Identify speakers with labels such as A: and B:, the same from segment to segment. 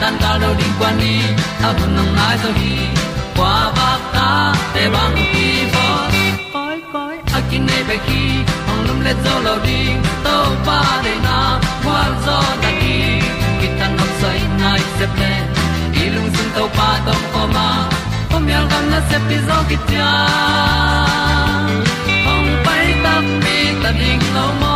A: tan cao lo đi qua đi, ta bu nang mai zo hi qua ba ta te bang ki bo koi koi a kin nei be ki ong lum le zo lo ding to pa de na kwa zo ta ki ki tan nok sai nai se ple lung sun to pa tom ko ma. Pom yal gam na se pi zo ki tia ong pai ta mi ta ding lo mo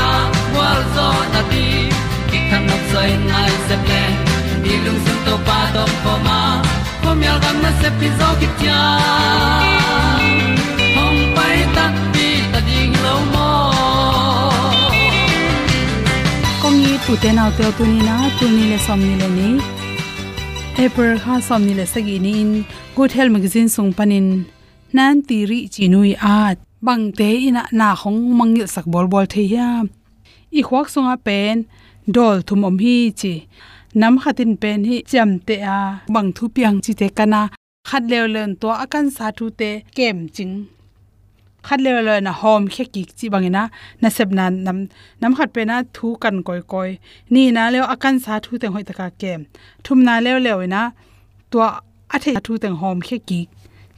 A: zo na ti ki kan nok sai nai se ple ni lung sun to pa to pa ma. Ko mi al gam na se pi zo ki tia hom pai ta ti ta ding lo mo
B: kong ni tu te na te tu ni na tu ni le som ni le ni April ha som ni le sagi ni in good health magazine sung panin nan ti ri chi nui à. at bang te ina na khong mangil sak bol bol the ya à i khwak songa pen, dol thum om hi chi. Nam khatin pen hi cham te a, bang thu piang chi te kana. Khat lew len to akan sa thu te kem ching. Khat lew le na hom khe ki chi bangina na sep na nam nam khat pe na thu kan koi koi. Ni na lew akan sa thu te hoi taka kem. Thum na lew lew na to a the thu te hom khe ki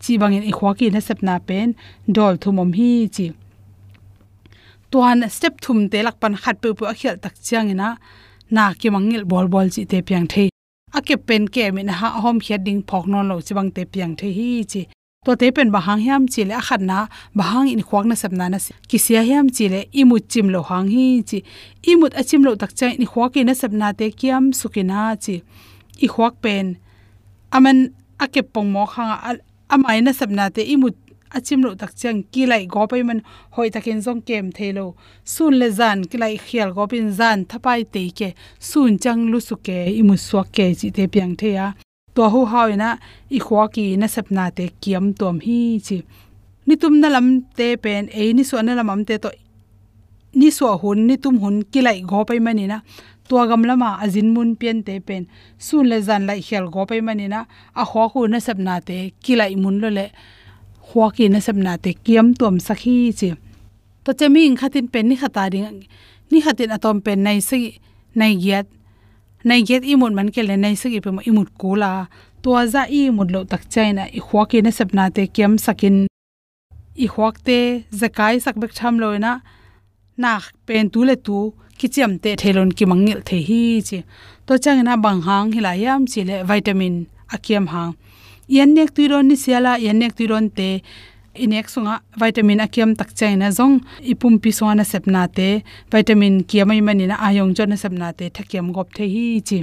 B: chi bangin i khwa ki na sep na pen, dol thum om hi chi. Tuan step thum te lak pan khat pu pu a khel tak chiang ina na ki mangil bol bol chi te piang the a ke pen ke min ha hom khia ding phok non lo chi bang te piang the hi chi to te pen ba hang hiam chi le khat na ba hang in khwak na sap na na ki sia hiam chi le imut chim lo hang hi chi imut achim lo tak chai ni khwak na sap na te kiam sukina chi i khwak pen aman ake pong mo khanga amai na sap na te imut achim lo tak chang ki lai go pai man hoi takin zong kem thelo. Sun le zan ki lai khial go pin zan thapai te ke sun chang lu su ke imu swa ke chi te piang the ya. To hu hawina i khwa ki na sapna te kiam tom hi chi. Ni tum na lam te pen e ni so na lam am te to, ni so hun ni tum hun ki lai go pai mani na tua gam lama azin mun pian te pen. Sun le zan lai khial go pai mani na a khwa khu na sapna te ki lai mun lo le khwa ki na sapna te kiam tom sakhi chi. To chemi ing khatin pen ni khata ding, ni khatin atom pen nai se, nai giat nai giat i mun man ke le nai se gi pe mo i mut kula to za i mut lo tak chaina i khwa ki na sapna te kiam sakin. I khwak te zakai sak bek tham loina na pen tu le tu, ki te thelon ki mangil the hi chi. To changna bang hang hila yam chi le vitamin akiam hang yan nek tu ni siala yan nek tu te inek sunga vitamin akiam tak chaina zong. Ipum pi sona sepna te vitamin kiamai mani na ayong jona sepna te thakiam gop the hi chi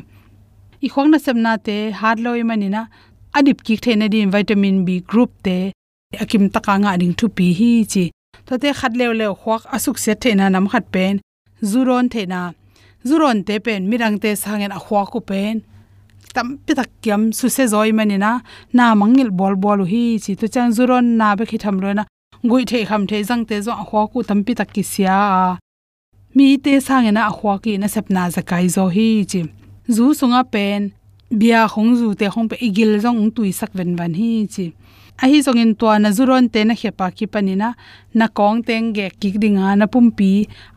B: i khong na sepna te har loi mani na adip ki thena di vitamin b group te akim taka nga ding thu pi hi chi to te khat lew lew khwak asuk se thena nam khat pen. Zuron thena zuron te pen, mirang te sangen a khwa ku pen tam pi tak kyam su se zoi mani na na mangil bol bol hi chi to chang zuron na be khi tham lo na. Gui the kham the jang te zo khwa ku tam pi tak ki sia mi te sang na khwa ki na sep na zakai zo hi chi. Zu sunga pen bia khong zu te khong pe igil zong tui sak ven van hi chi. A hi zong in to na zuron te na khepa ki panina na kong teng ge kik dinga na pumpi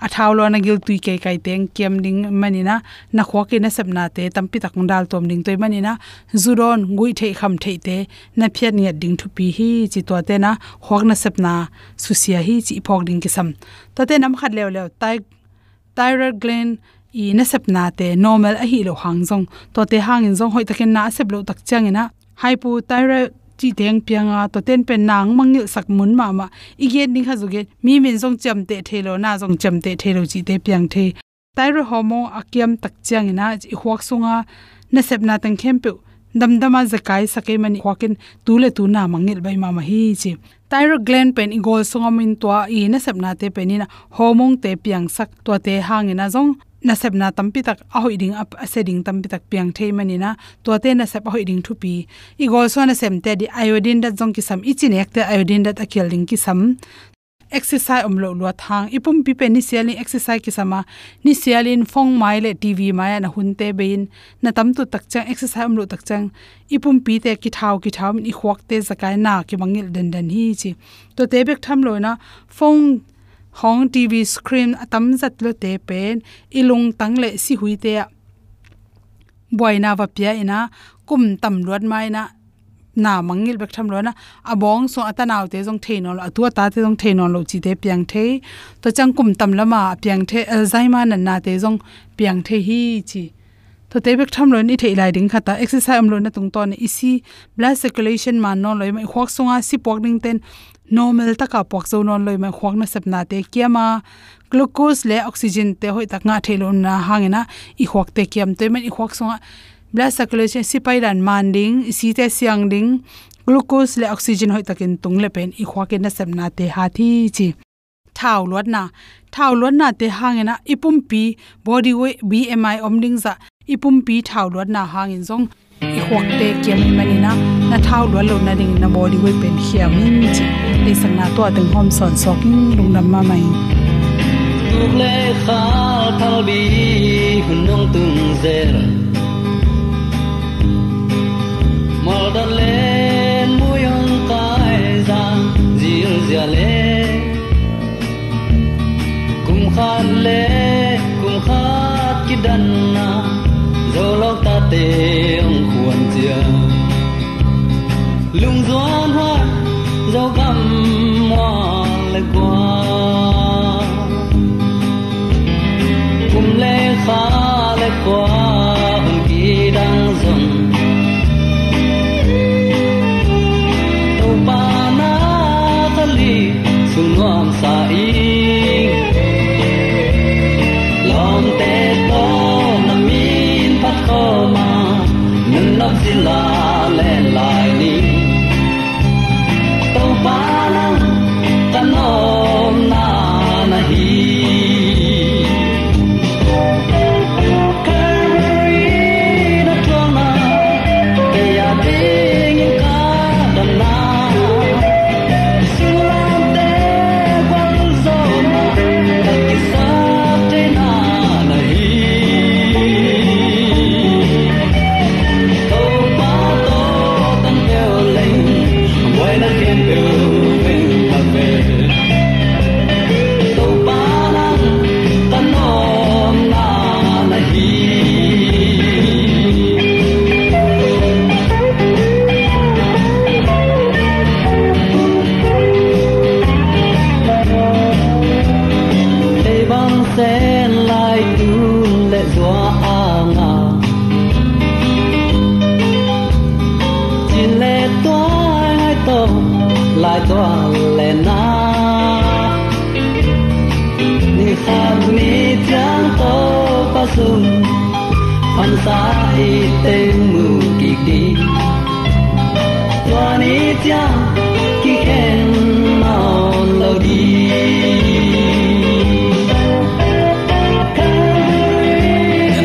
B: a thaulo na gil tui kai kai teng kem ding manina na khwa ke na sabna te tampi tak dal tom ding toi manina zuron ngui the kham the te, na phiat ni ding thu pi hi chi to te na khwak na sabna susia hi chi phok ding ki sam ta te nam khat lew lew tai thyroid gland i na sep na te normal a hi lo hang jong to te hang in jong hoi takin na sep lo tak chang changina hypothyroid chi teng pianga to ten pen nang mangil sak mun ma ma. I ge ning ha zuge mi min jong cham te thelo na jong cham te thelo chi te piang the. Thyroid hormone akiam tak chang ina i huak sunga na sep na tang khem pe dam dama zakai sakai mani hwakin tule tu na mangil bai ma ma hi chi. Thyroid gland pen igol sunga min to i na sep na te penina hormone te piang sak. To te hangina jong na sep na tampi tak a hoi ding ap ase ding tampi tak piang thei mani na. To te na sep hoi ding thu pi i gol so na sem te di iodine da jong ki sam i chin ek te iodine da akel ding ki sam exercise om lo lo thang. Ipum pi pe ni sialin exercise ki sama ni sialin phong mai le tv mai na hun te bein. Na tam tu tak chang, exercise om lo tak chang. Ipum pi te ki thau ki thau, ni khwak te zakai na ki mangil den den hi chi. To te bek tham lo na phong hong tv screen atam zat lo te pen ilung tang le si hui te boina va pia ina, kum tam luat mai na na mangil bek tham lo na, abong so atanaw te jong theino lo atua ta te jong theino lo chi te piang the to chang kum tam lama piang the alzheimer na na te jong piang the hi chi to te bek tham lo ni thei lai ding khata. Exercise am lo na tung ton isi blood circulation man no loi mai. Khwak songa si pok ding ten. Normal taka pok zo non loi ma khwak na sapna te. Kiama glucose le oxygen te hoi tak nga thelon na hangena i khwak te kiam te men i khwak songa blood circulation si pairan manding si te siang ding. Glucose le oxygen hoi takin tung le pen. I khwak na sapna te. Ha thi chi. Thau lot na. Thau lot na te hangena ipum pi. Body weight bmi omding za ipum pi thau lot na hangin zong i khwak te kiam mani na na thau lo lo na ding na body weight pen hiam in chi le sang na to teng hom son soking lung nam ma mai
A: tuk le kha thal bi hun nong tung zer mal dan le mu yong kai za zir zia le kum khan le kum khat ki dan na zo parte. Cho ni ki ken non lo di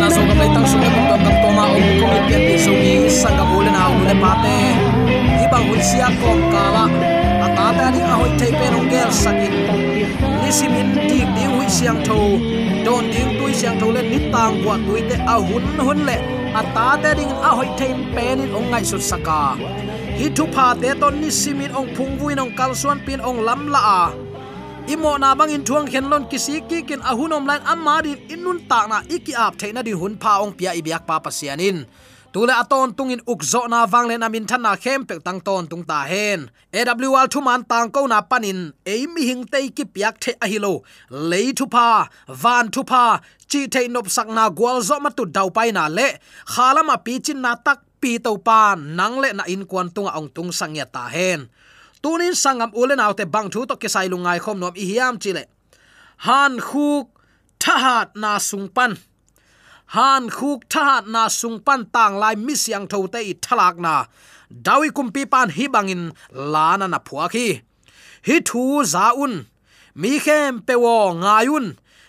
C: na so ka kam tang sung kam kam ko ma om ko mi pen ti so ni sang kam ulen au le pa te hi ba hui sia ko ka la a ta ta ni a hoi thei pen ong gel sakin ni simin ti di hui siang tho don ding tui siang tho le ni tang kwa tui te a hun hun le a ta te ding a hoi thei pen in ong ngai sut saka hi thu pha te ton ni simin ong phung vuin ong kal suan pin ong lam la a. Imo na bang in thuang khen lon kisi ki kin ahunom lan amma din inun ta na iki ap theina di hun pha ong pia ibyak pa pasianin tule aton tungin ukzo na wangle na min na khem pek tang ton tung ta hen. Awl thu man tang ko na panin ei mi hing tei ki piak the a hilo le thu pa van thu pa chi thei nop sak na gwal zo ma tu dau pai na le. Khalama pi chin na tak pi to pan nang le na in kwan tunga ong tung sangya ta hen. Tunin sangam ulen autte bang thu to kesai lungai khom nom i hiam chile. Han khuk thahat na sungpan. Han khuk thahat na sungpan tang lai mi siang tho te i thalak na. Dawi kumpi pan hi bangin lana na phua khi. Hi thu za un. Mi khem pe wo ngayun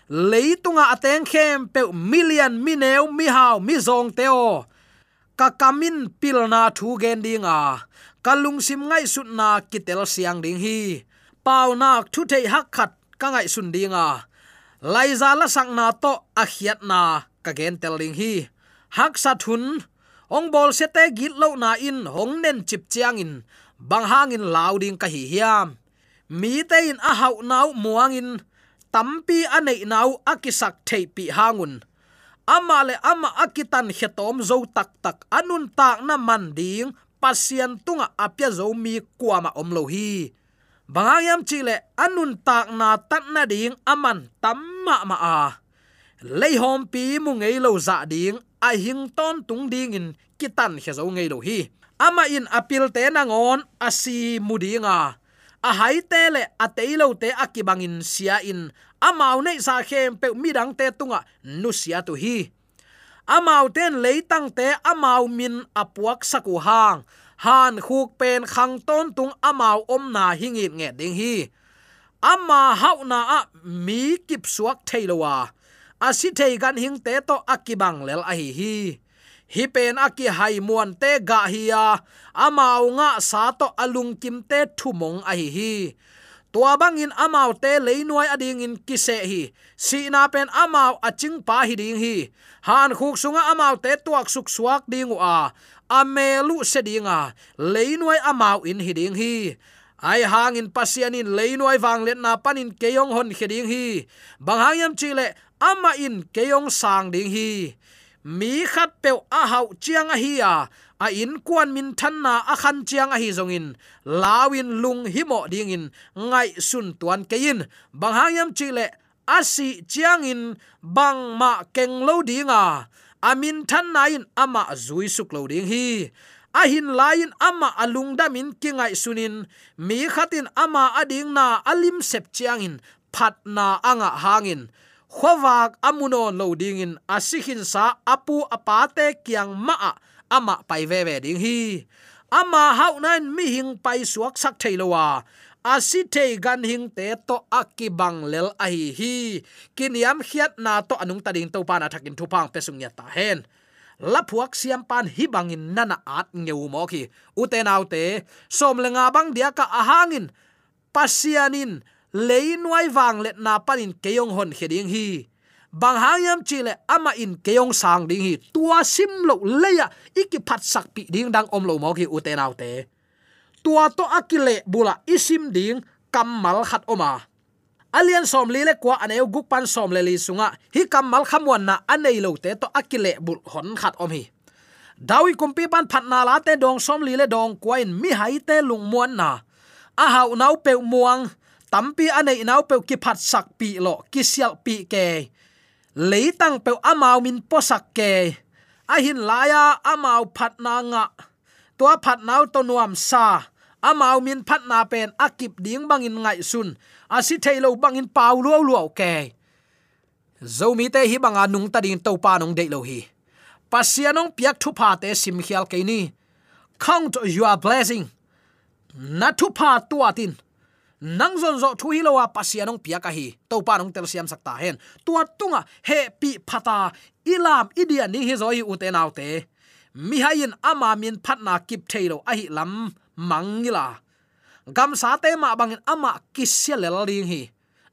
C: leitunga ateng khem pe million mi neu mi hau mi zong teo ka kamin pilna thu gen dinga kalung sim ngai sut na kitel siang ding hi. Pau nak thu thei hak khat ka ngai sun dinga laiza la sang na to a khiat na ka gen tel ding hi. Hak sa thun, ong bol se te git lo na in hong nen chip chiang in. Bang hang in lau ding ka hi hiam. Mi te in a hau nau muang in. Tampi anei nau akisak thei pi hangun ama le ama akitan hetom zo tak tak. Anun tak na manding, pasian tunga apya zo mi kwama omlo hi. Bangayam chile anun tak na tat na ding aman tamma ma a. Lei hom pi mu ngei lo za ding a hing ton tung ding in kitan he zo ngei lo hi. Ama in apil te na ngon asi mudinga a. Hai te le a te lo te akibangin sia in amau nei sa khem pe midang te tunga, nu sia tu hi. Amau ten leitang te amau min apuak saku hang. Han khuk pen khang ton tung amau om na hingit nge ding hi. Ama hau na a mi kip suak theilowa asi thei gan hing te to akibang lel a hi hi. Hi pen aki hai muan te ga hi ya amau nga sa to alung kim te thumong a hi hi tua bangin amau te leinuai ading in kise hi. Si na pen amau aching pa hi ding hi. Han khuk sunga amau te tuak suk suak ding a. Amelu sedinga leinuai amau in hi ding hi. Ai hangin pasianin leinuai wang let na panin keyong hon kheding hi. Banghayam chile ama in keyong sang ding hi mi khat pe a hau chiang a hi a. A in kwan min than na a khan chiang a hi zong in. Lawin lung hi mo ding in. Ngai sun tuan ke in. Bang hayam chile asi chiang in. Bang ma keng lo dinga amin than na in ama zui suk lo ding hi. A hin lain ama alung damin kingai sunin mi khatin ama ading na alim sep chiang in. Phat na anga hangin khowak amunon lo ding in asihin sa apu apate kyang ma ama pai ve ve ding hi. Ama hau nan mi hing pai suak sak theilowa asi thei gan hing te to akibang lel a hi hi. Kiniam khiat na to anung tading to pa na thakin thupang pesung ya ta hen. Laphuak siam pan hi bangin nana at ngeu mo ki uten autte som lenga bang dia ka ahangin. Pasianin leinuai wang let na panin keyong hon kheding hi bang chi chile ama in keyong sang ding hi tua sim lo leya iki à, phat sak pi ding dang om lo mo ki uten autte tua to akile bula isim ding kamal khat oma à. alian som li le kwa aneu guk pan som le li sunga à. hi kamal khamwan na anei lo te to akile bul hon khat om hi dawi kumpi pan phat na la te dong som li le dong kwain mi hai te lung muan na a hau nau pe muang tampi anei nau pe ki phat sak pi lo, ki sial pi ke. Leitang pe amau min posak ke. A hin laya amau phat na nga. Tua phat nau to nuam sa. Amau min phat na pen akip ding bangin ngai sun. Asi thailo bangin pau lo lo ke. Zomi te hi banga nung ta ding to pa nong de lo hi. Pasianong piak thu pa te sim khial ke ni. Count your blessing. Na thu pa tuatin nang zon zo thu hi lowa pasianong pia ka hi. To pa nong tel siam sakta hen. Tua tunga he pi phata ilam idia ni hi zoi u te nau mi hayin ama min phatna kip thailo a hi lam mangila gam sa te ma bangin ama kisel ling hi.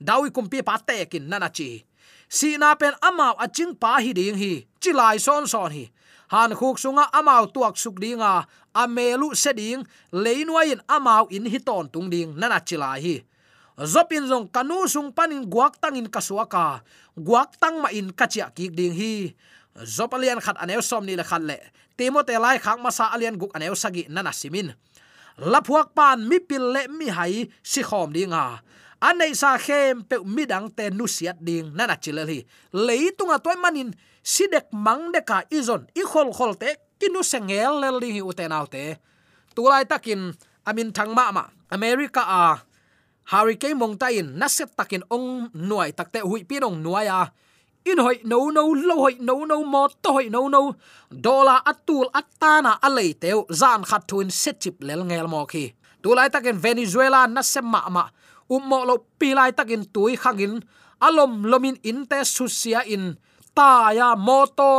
C: Dawi kumpi pa te kin nana chi. Si na pen amao aching pa hi ding hi. Chilai son son hi. Han khuk sunga amao tuak suk dinga amelu seding leinuain amao in hi ton tung ding nana chila hi zopin zong kanu sung panin guak tangin kasuaka guak tang ma in kachia ki ding hi zopalian khat anew som ni le khat le timote lai khak masa alian guk anew sagi nana simin laphuak pan mi pil le mi hai si khom dinga anei sa khem pe midang te nu siat ding nana chilel hi leitunga toy manin sidek mang de ka izon, i khol khol te, kinu sengel le li hi uten autte tulai takin, amin thangma ma america a hurricane mong ta in, na set takin ong nuai takte hui pinong nuaya in hoi no no, lo hoi no no mo to hoi no no. Dola atul atana alei teo zan khat thuin set chip lel ngel mo khi tulai takin venezuela na sem ma ma. Ummo lo pilai takin tui khangin. Alom lomin in te susia in ta ya moto.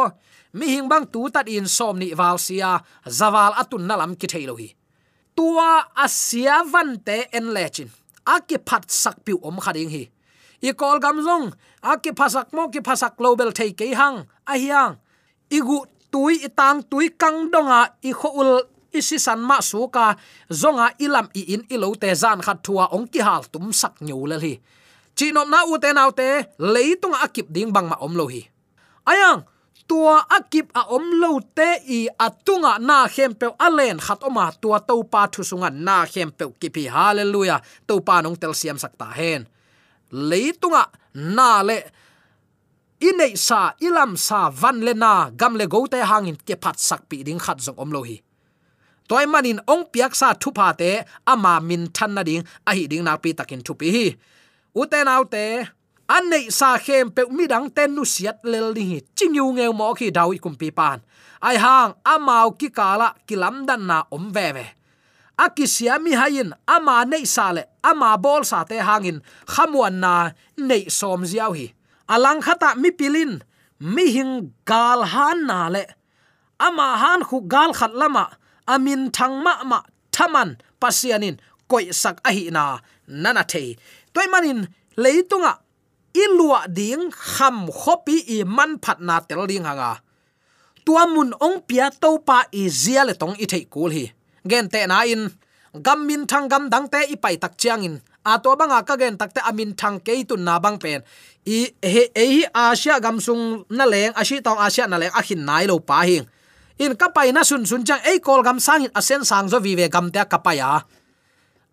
C: Mi hing bang tu tat in som ni wal sia zawal atun nalam ki thailo hi tua asia van te en lechin aki phat sak piu om khading hi. I kol gam zong aki phasak mo, ki phasak global thei ke hang, a hiang. Igu tui itang tui kang donga i khoul isi san ma su ka zonga ilam i in ilo te zan khat thua ong ki hal tum sak nyu le hi. Chi nom na u te nau te leitung akip ding bang ma om lo hi ayang, tua akip a om lo te i atunga na khempe alen khat oma tua to pa thu sunga na khem kipi. Hallelujah. To pa nong tel siam sakta hen. Leitunga na le inei sa, ilam sa, van le na, gam le go te hangin ke phat sak pi ding khat zong om lo hi. Toy manin ong piak sa thu pa te, ama min than na ding, a hi ding na pi takin thu pi hi. Uten autte an nei sa khem pe mi dang ten nu siat lel ni ching yu ngeu mo khi dawi kum pi pan. Ai hang amau ki kala kilam dan na om ve ve. Akisia mi hayin ama nei sa le ama bol sa te hangin khamuan na nei som ziaw hi. Alang khata mi pilin mi hing gal han na le. Ama han khu gal khat lama amin thangma ma thaman pasianin koi sak ahi na nana thei. Toy manin leitunga ilua ding kham khopi i man phat na tel ding hanga. Tua mun ong pia to pa i zia le tong i thei kul hi. Gen te na in. Gam min thang gam dang te i pai tak chiang in. A to banga ka gen takte amin thang ke tu na bang pen. I he e hi asia gam sung na leng ashi tong asia na leng a hin nai lo pa hing. In kapai na sun sun chang, ei kol gam sang in asen sang zo vi ve gam te kapaya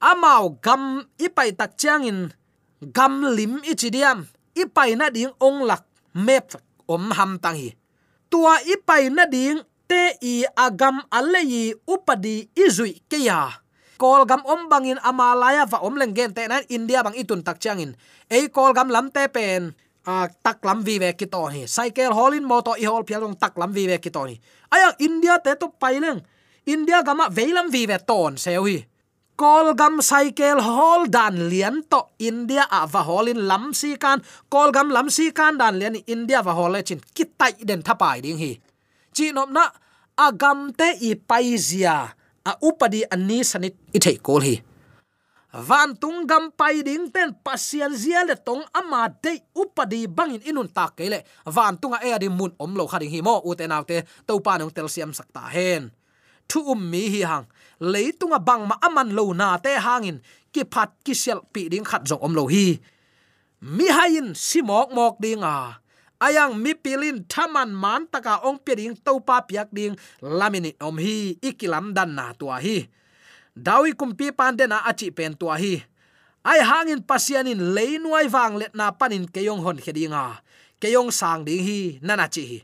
C: amao gam ipai tak chiang in gam lim ichidiam ipai na ding ong lak mep om ham tang hi tua ipai na ding te i agam alei upadi izui keya kol gam om bangin amalaya va om leng gen te na india bang itun tak changin ei kol gam lam te pen a à, tak lam vi ve ki to hi cycle holin moto i hol phial dong tak lam vi ve ki to ni aya à, india te to paileng india gama veilam vi ve ton sewi kol kolgam cycle hol dan lian to india. À, a va holin lam si kan kolgam lam si kan dan lian india va hol chin kitai den thapai ding hi chi nom na agam te i paizia a upadi ani sanit i thei kol hi van tung gam pai ding ten pasian zia le tong ama de upadi bangin inun ta kele van tunga e adi à mun om lo khading hi mo u te to pa nong tel siam sakta hen thu um mi hi hang. Leitunga bang ma aman lo na te hangin. Ki phat ki sel pi ding khat jong om lo hi. Mi hain simok mok dinga ayang mi pilin thaman man taka ong pi ding to pa piak ding. Lamini om hi, ikilam dan na tua hi. Dawi kumpi pande na achi pen tua hi. Ai hangin pasianin leinuai wang let na panin keyong hon khedinga keyong sang ding hi nana chi hi.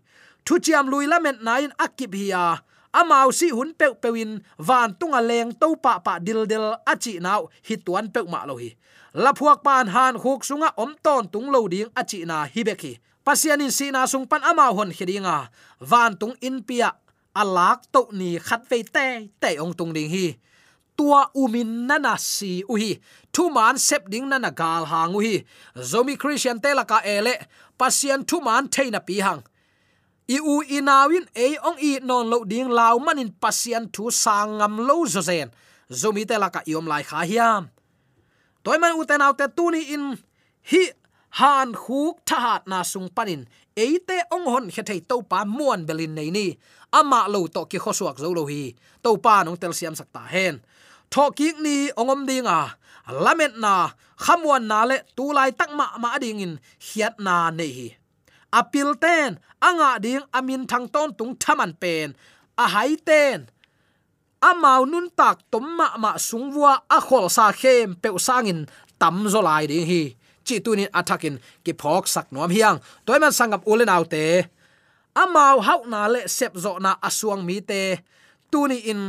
C: Thu chiam lui lamet nain akip hi ya amau si hun pe pewin van tunga leng to pa pa dil dil achi nau, hi tuan pe ma lo hi. La phuak pan han khuk sunga om ton tung lo ding achi na hi beki pasian in sina sung pan ama hon khidinga van tung in pia alak to ni khat ve te te ong tung ding hi. Tua umin nana si uhi thu man sep ding nana gal hang uhi zomi christian te la ka ele pasian thu man theina pi hang i u inawin e ong i non lo ding law manin pasian thu sangam lo zo zen. Zomi te laka iom lai kha hiam. Toy man u te naw te tu ni in hi han khuk thahat na sung panin. Eite ong hon khe thei to pa muan belin nei ni. Ama lo to ki khosuak zo lo hi. To pa nong tel siam sakta hen. Tho ki ni ongom dinga lament na khamwan na le tu lai tak ma ma ding in hiat na nei hi apil ten, anga ding amin thang ton tung thaman pen a hai ten. Amau nun tak tom ma ma sungwa a khol sa khem pe sangin tam zo lai ding hi. Chi tunin attacking ki phok sak nom hiang. Toy man sangam ulen autte amau hau na le sep zo na asuang mi te. Tuni in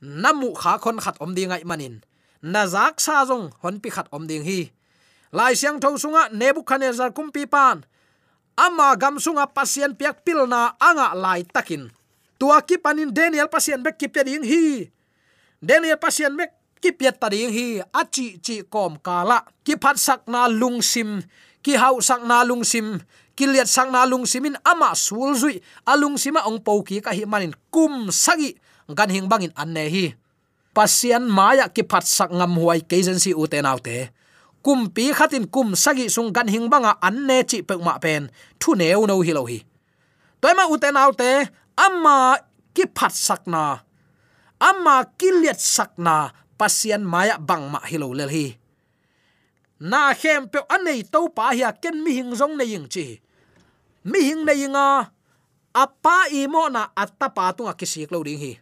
C: namu kha khon khat om ding ai manin. Nazak sa jong hon pi khat om ding hi. Lai siang tho sunga nebuchadnezzar kumpi pan ama gam sunga pasien piak pilna anga lai takin. Tua ki panin daniel pasien bek ki peding hi. Daniel pasien bek ki piat ta ding hi. Achi chi kom kala. Ki phat sak na lung sim. Ki hau sak na lung sim. Ki liat sak na lung simin ama sul zui. Alung sima ong pau ki ka hi manin kum sagi. Gan hing bangin an ne hi. Pasien maya ki phat sak ngam huai kezen si u te nau te kum pi khatin kum sagi sung gan hing banga an ne chi pe ma pen. Thu neu no hi lo hi. Toy ma u te te, amma, ki phat sakna amma, ki liat sak na. Pasian maya bang ma hi lo le hi. Na khem pe anei to pa hi ken mi hing jong ne ying chi. Mi hing ne yinga apa i mo na atta pa tunga kisik lo ding hi.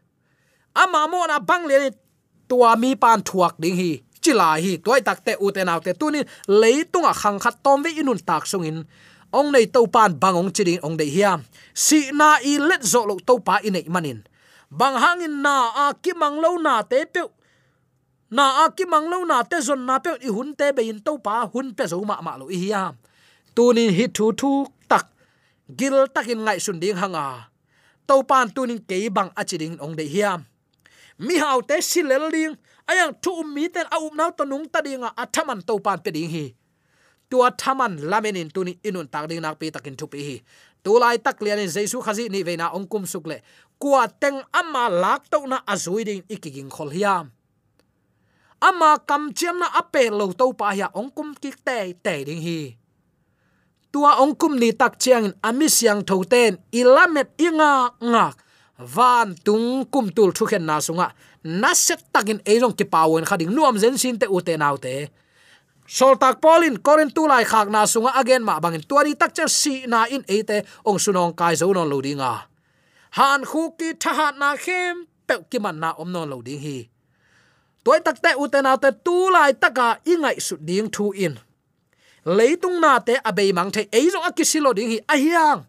C: Ama mo na bang le tua mi pan thuak ding hi chila hi toy takte uten autte tunin leitunga khang khat tom ve inun tak sungin. Ong nei to pan bangong chiding ong dei hiam si na i let zo lo to pa inei manin. Bang hangin na a ki mang lâu na te pe na a ki mang lâu na te zon na pe i hun te be in to pa hun pe zo ma ma lo i hiam tunin hi thu thu tak, gil takin ngai sun ding hanga. To pan tunin ke bang achiding ong dei hiam mi hau te silel ding ayang thu um mi ten a um nau to nung ta dinga athaman to pan pe ding hi. Tua thaman lamenin tuni inun tak ding nak pi takin thu pi hi. Tu lai tak lian in jesu khazi ni veina ongkum sukle kwa teng ama lak to na azui ding ikiging khol hiam. Ama kam chiam na ape lo to pa ya ongkum ki te te ding hi. Tua ongkum ni tak chiang in ami siang thoten ilamet inga ngak. Van tung kum tul thu khen na sunga na set takin eirong ki pawen khading nuam zen sin te ute nau te. Sol tak polin korin tu lai khak na sunga again ma bangin tuari tak cha si na in ate ong sunong kai zo non loadinga han khu ki tha na khem pe ki man na om non loading hi. Toy tak te ute na te tu lai taka ingai su ding thu in. Leitung na te abei mang the eizong akisilo ding hi ahyang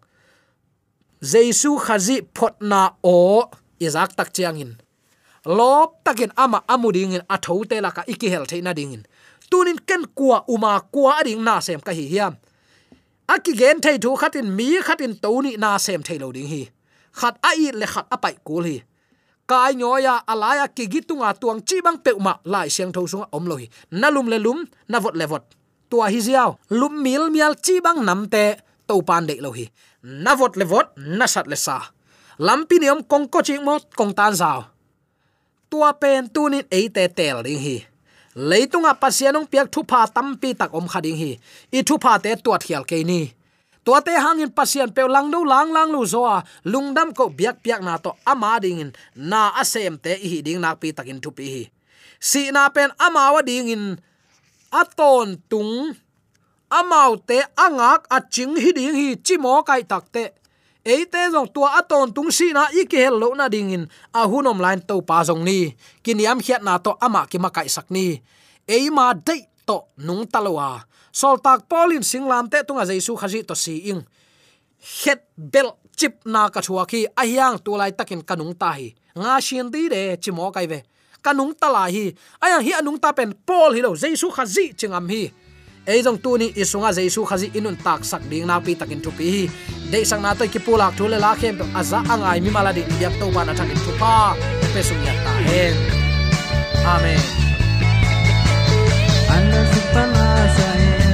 C: jesu khazi photna o izak tak chiangin lop takin ama amuding in atho te la ka iki hel theina ding in tunin ken kwa uma kwa ding na sem ka hi hiam. Aki gen thei thu khatin, mi khatin toni na sem thei lo ding hi. Khat a i le khat apai kul hi. Kai nyoya alaya ki gitunga tuang chi bang peuma lai siang tho sunga om lo hi. Nalum le lum, na vot le vot. Tua hi ziaw lum mil mial chi bang namte to pan de lo hi. Na vot le vot, na sat le sa. Lampi niom, kong ko chi mo kong tan sao tua pen tunin e te tel ding hi. Leitunga pasianung piak thu pha tampi tak om khading hi. I thu pha te tuat khial ke ni. Tua te hangin pasian pe lang do lang lang lu zo a lungdam ko biak piak na to ama ding in, na asem te hi ding nak pi takin thu pi hi. Si na pen ama wa ding in aton tung, amau te angak aching hi ding hi chimo kai takte eite zong tua aton tung si na iki hel lo na dingin a à, hunom line to pa zong ni. Kiniam khiat na to ama ki ma kai sak ni. Eima dei to nung talwa à. sol tak polin singlam te tunga jaisu à khaji to si ing het bel chip na ka thua khi ahyang tulai takin kanung ta hi. Nga shin di re chimo kai ve kanung tala hi. Aya hi anung ta pen pol hi lo jaisu khaji chingam hi ei jong tu ni isunga jaisu khazi inun tak sak ding na pi takin thu pi. Hi de sang na to ki pulak thule la khem aza angai mi mala maladi yak to bana takin thakin pa. Pe sum ya ta hen. Amen.
A: Anna supana sa hen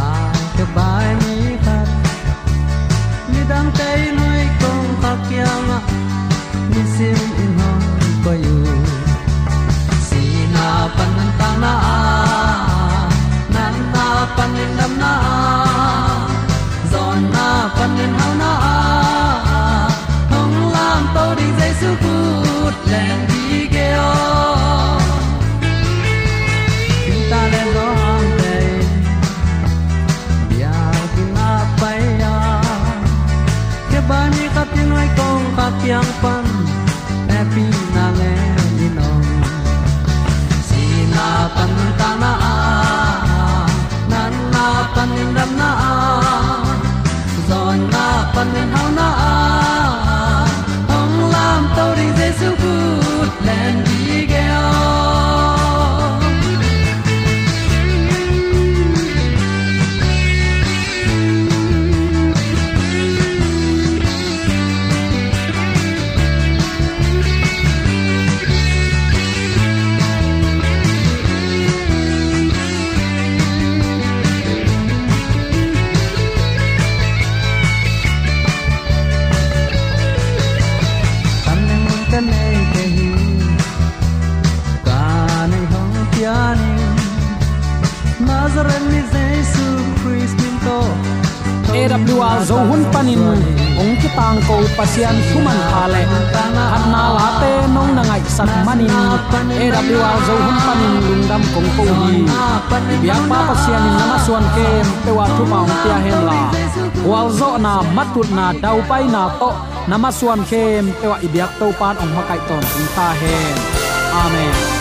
A: a ke bai mi khat mi dam tai noi kong ka kyang mi sim in hong pa yu si na pan ta na a na pan lam
C: pasian human khale. Khat na la te nong na ngai sak manin AWR zo hun panin lungdam kong ko hi. Biak pa pasian in nama suan kem pe thu pa tia hen la. Wal zo na matut na dau pai na to nama suan kem pe wa ibiak to pan ong makai ton ta hen amen.